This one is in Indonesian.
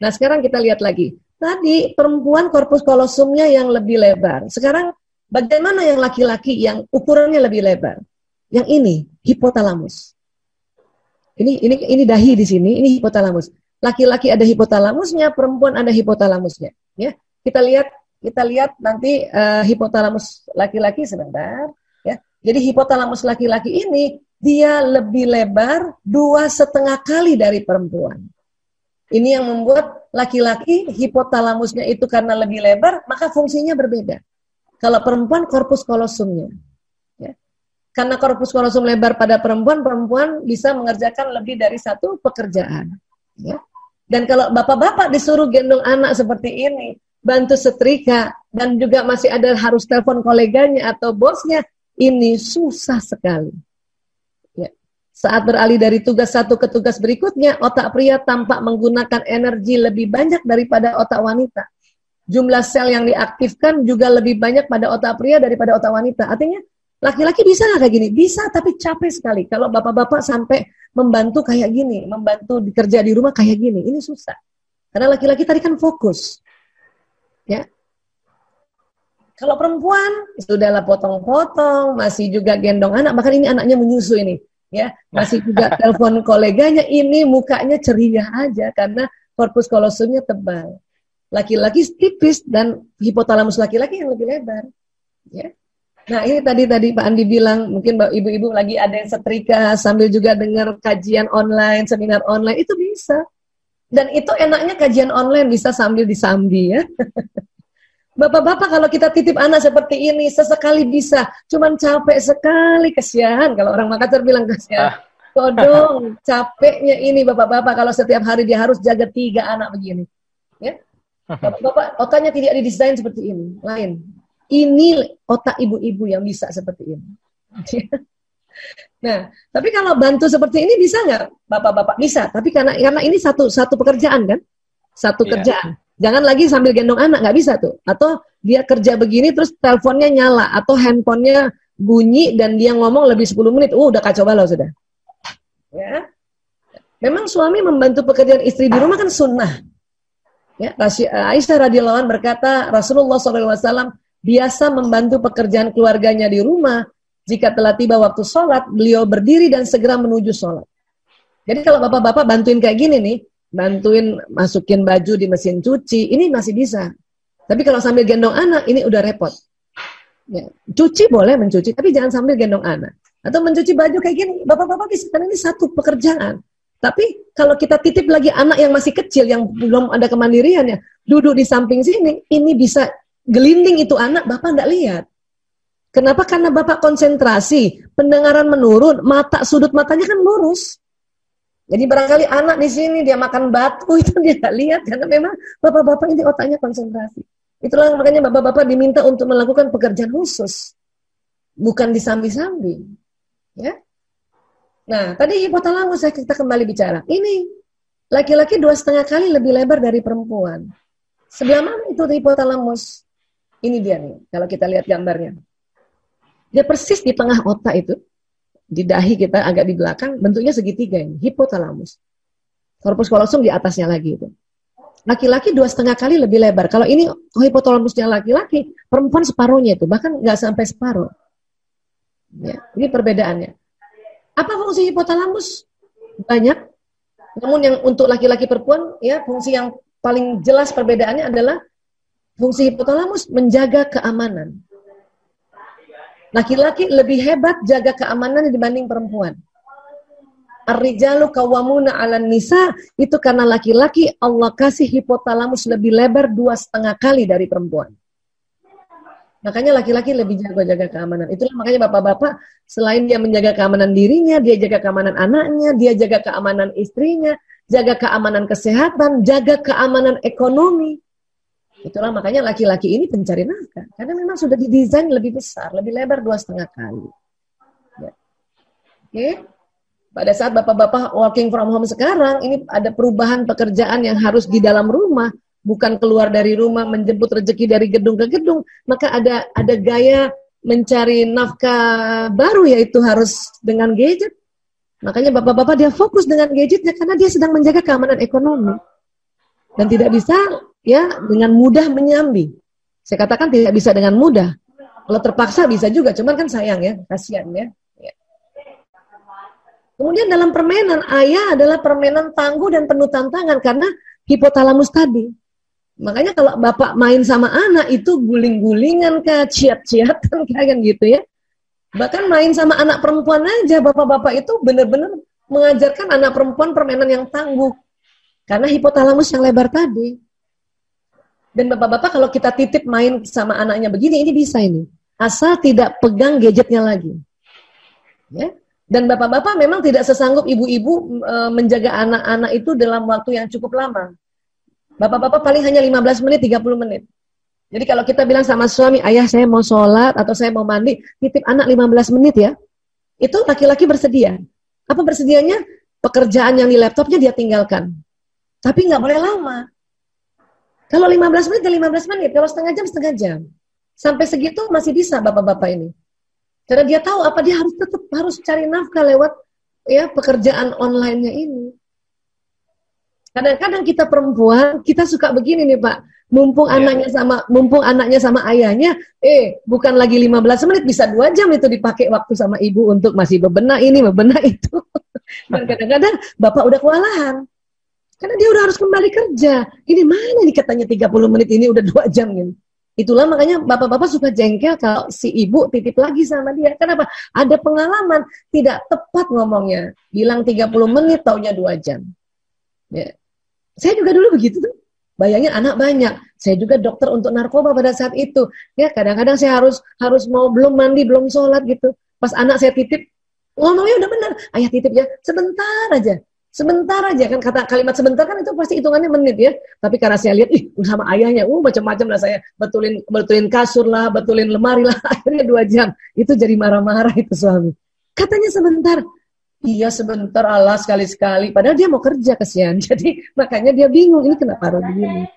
Nah sekarang kita lihat lagi. Tadi perempuan korpus kolosumnya yang lebih lebar. Sekarang bagaimana yang laki-laki yang ukurannya lebih lebar? Yang ini hipotalamus. Ini ini ini dahi di sini, ini hipotalamus. Laki-laki ada hipotalamusnya, perempuan ada hipotalamusnya. Ya, kita lihat kita lihat nanti uh, hipotalamus laki-laki sebentar. Ya, jadi hipotalamus laki-laki ini dia lebih lebar dua setengah kali dari perempuan. Ini yang membuat laki-laki hipotalamusnya itu karena lebih lebar, maka fungsinya berbeda. Kalau perempuan korpus kolosumnya. Ya. Karena korpus kolosum lebar pada perempuan, perempuan bisa mengerjakan lebih dari satu pekerjaan. Ya. Dan kalau bapak-bapak disuruh gendong anak seperti ini, bantu setrika, dan juga masih ada harus telepon koleganya atau bosnya, ini susah sekali. Saat beralih dari tugas satu ke tugas berikutnya, otak pria tampak menggunakan energi lebih banyak daripada otak wanita. Jumlah sel yang diaktifkan juga lebih banyak pada otak pria daripada otak wanita. Artinya, laki-laki bisa nggak kayak gini? Bisa, tapi capek sekali. Kalau bapak-bapak sampai membantu kayak gini, membantu kerja di rumah kayak gini, ini susah. Karena laki-laki tadi kan fokus. Ya, kalau perempuan sudahlah potong-potong, masih juga gendong anak, bahkan ini anaknya menyusu ini ya masih juga telepon koleganya ini mukanya ceria aja karena korpus kolosumnya tebal. Laki-laki tipis dan hipotalamus laki-laki yang lebih lebar. Ya. Nah ini tadi tadi Pak Andi bilang mungkin ibu-ibu lagi ada yang setrika sambil juga dengar kajian online seminar online itu bisa. Dan itu enaknya kajian online bisa sambil disambi ya Bapak-bapak kalau kita titip anak seperti ini sesekali bisa, cuman capek sekali kesian kalau orang Makassar bilang kesian. Ah. Kodong, capeknya ini bapak-bapak kalau setiap hari dia harus jaga tiga anak begini. Ya, bapak-bapak otaknya tidak didesain seperti ini, lain. Ini otak ibu-ibu yang bisa seperti ini. nah, tapi kalau bantu seperti ini bisa nggak, bapak-bapak? Bisa, tapi karena karena ini satu satu pekerjaan kan, satu yeah. kerjaan. Jangan lagi sambil gendong anak, nggak bisa tuh. Atau dia kerja begini terus teleponnya nyala atau handphonenya bunyi dan dia ngomong lebih 10 menit, uh udah kacau balau sudah. Ya. Memang suami membantu pekerjaan istri di rumah kan sunnah. Ya, Aisyah radhiyallahu berkata Rasulullah SAW biasa membantu pekerjaan keluarganya di rumah. Jika telah tiba waktu sholat, beliau berdiri dan segera menuju sholat. Jadi kalau bapak-bapak bantuin kayak gini nih, bantuin masukin baju di mesin cuci, ini masih bisa. Tapi kalau sambil gendong anak, ini udah repot. Ya. Cuci boleh mencuci, tapi jangan sambil gendong anak. Atau mencuci baju kayak gini, bapak-bapak bisa, karena ini satu pekerjaan. Tapi kalau kita titip lagi anak yang masih kecil, yang belum ada kemandiriannya, duduk di samping sini, ini bisa gelinding itu anak, bapak nggak lihat. Kenapa? Karena bapak konsentrasi, pendengaran menurun, mata sudut matanya kan lurus. Jadi barangkali anak di sini dia makan batu itu dia nggak lihat karena memang bapak-bapak ini otaknya konsentrasi. Itulah makanya bapak-bapak diminta untuk melakukan pekerjaan khusus, bukan disambi-sambi. Ya. Nah, tadi hipotalamus saya kita kembali bicara. Ini laki-laki dua setengah kali lebih lebar dari perempuan. Sebelah mana itu hipotalamus? Ini dia nih, kalau kita lihat gambarnya. Dia persis di tengah otak itu di dahi kita agak di belakang, bentuknya segitiga ini, hipotalamus. Korpus kolosum di atasnya lagi itu. Laki-laki dua setengah kali lebih lebar. Kalau ini hipotalamusnya laki-laki, perempuan separuhnya itu, bahkan nggak sampai separuh. Ya, ini perbedaannya. Apa fungsi hipotalamus? Banyak. Namun yang untuk laki-laki perempuan, ya fungsi yang paling jelas perbedaannya adalah fungsi hipotalamus menjaga keamanan. Laki-laki lebih hebat jaga keamanan dibanding perempuan. Ar-rijalu kawamuna ala nisa itu karena laki-laki Allah kasih hipotalamus lebih lebar dua setengah kali dari perempuan. Makanya laki-laki lebih jago jaga keamanan. Itulah makanya bapak-bapak selain dia menjaga keamanan dirinya, dia jaga keamanan anaknya, dia jaga keamanan istrinya, jaga keamanan kesehatan, jaga keamanan ekonomi. Itulah makanya laki-laki ini pencari nafkah karena memang sudah didesain lebih besar, lebih lebar dua setengah kali. Ya. Oke, pada saat bapak-bapak working from home sekarang, ini ada perubahan pekerjaan yang harus di dalam rumah, bukan keluar dari rumah menjemput rezeki dari gedung ke gedung. Maka ada ada gaya mencari nafkah baru yaitu harus dengan gadget. Makanya bapak-bapak dia fokus dengan gadgetnya karena dia sedang menjaga keamanan ekonomi. dan tidak bisa ya dengan mudah menyambi. Saya katakan tidak bisa dengan mudah. Kalau terpaksa bisa juga, cuman kan sayang ya, kasihan ya. ya. Kemudian dalam permainan ayah adalah permainan tangguh dan penuh tantangan karena hipotalamus tadi. Makanya kalau bapak main sama anak itu guling-gulingan ke ciat-ciatan kayak gitu ya. Bahkan main sama anak perempuan aja bapak-bapak itu benar-benar mengajarkan anak perempuan permainan yang tangguh. Karena hipotalamus yang lebar tadi. Dan bapak-bapak kalau kita titip main sama anaknya begini, ini bisa ini. Asal tidak pegang gadgetnya lagi. Ya. Dan bapak-bapak memang tidak sesanggup ibu-ibu e, menjaga anak-anak itu dalam waktu yang cukup lama. Bapak-bapak paling hanya 15 menit, 30 menit. Jadi kalau kita bilang sama suami, ayah saya mau sholat atau saya mau mandi, titip anak 15 menit ya. Itu laki-laki bersedia. Apa bersedianya? Pekerjaan yang di laptopnya dia tinggalkan. Tapi nggak boleh lama. Kalau 15 menit ya 15 menit, kalau setengah jam setengah jam. Sampai segitu masih bisa bapak-bapak ini. Karena dia tahu apa dia harus tetap harus cari nafkah lewat ya pekerjaan online-nya ini. Kadang-kadang kita perempuan, kita suka begini nih Pak. Mumpung yeah. anaknya sama mumpung anaknya sama ayahnya, eh bukan lagi 15 menit bisa dua jam itu dipakai waktu sama ibu untuk masih bebenah ini, bebenah itu. Dan kadang-kadang bapak udah kewalahan. Karena dia udah harus kembali kerja. Ini mana nih katanya 30 menit ini udah dua jam gitu. Itulah makanya bapak-bapak suka jengkel kalau si ibu titip lagi sama dia. Kenapa? Ada pengalaman tidak tepat ngomongnya. Bilang 30 menit taunya dua jam. Ya. Saya juga dulu begitu tuh. Bayangin anak banyak. Saya juga dokter untuk narkoba pada saat itu. Ya kadang-kadang saya harus harus mau belum mandi, belum sholat gitu. Pas anak saya titip, ngomongnya udah benar. Ayah titip ya, sebentar aja. Sebentar aja kan kata kalimat sebentar kan itu pasti hitungannya menit ya. Tapi karena saya lihat ih sama ayahnya, uh macam-macam lah saya betulin betulin kasur lah, betulin lemari lah, akhirnya dua jam. Itu jadi marah-marah itu suami. Katanya sebentar. Iya sebentar Allah sekali-sekali. Padahal dia mau kerja kesian. Jadi makanya dia bingung ini kenapa harus begini.